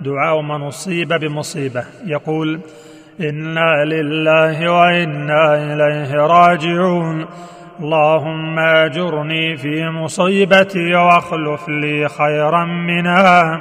دعاء من أصيب بمصيبة. يقول إنا لله وإنا إليه راجعون. اللهم أجرني في مصيبتي وأخلف لي خيرا منها.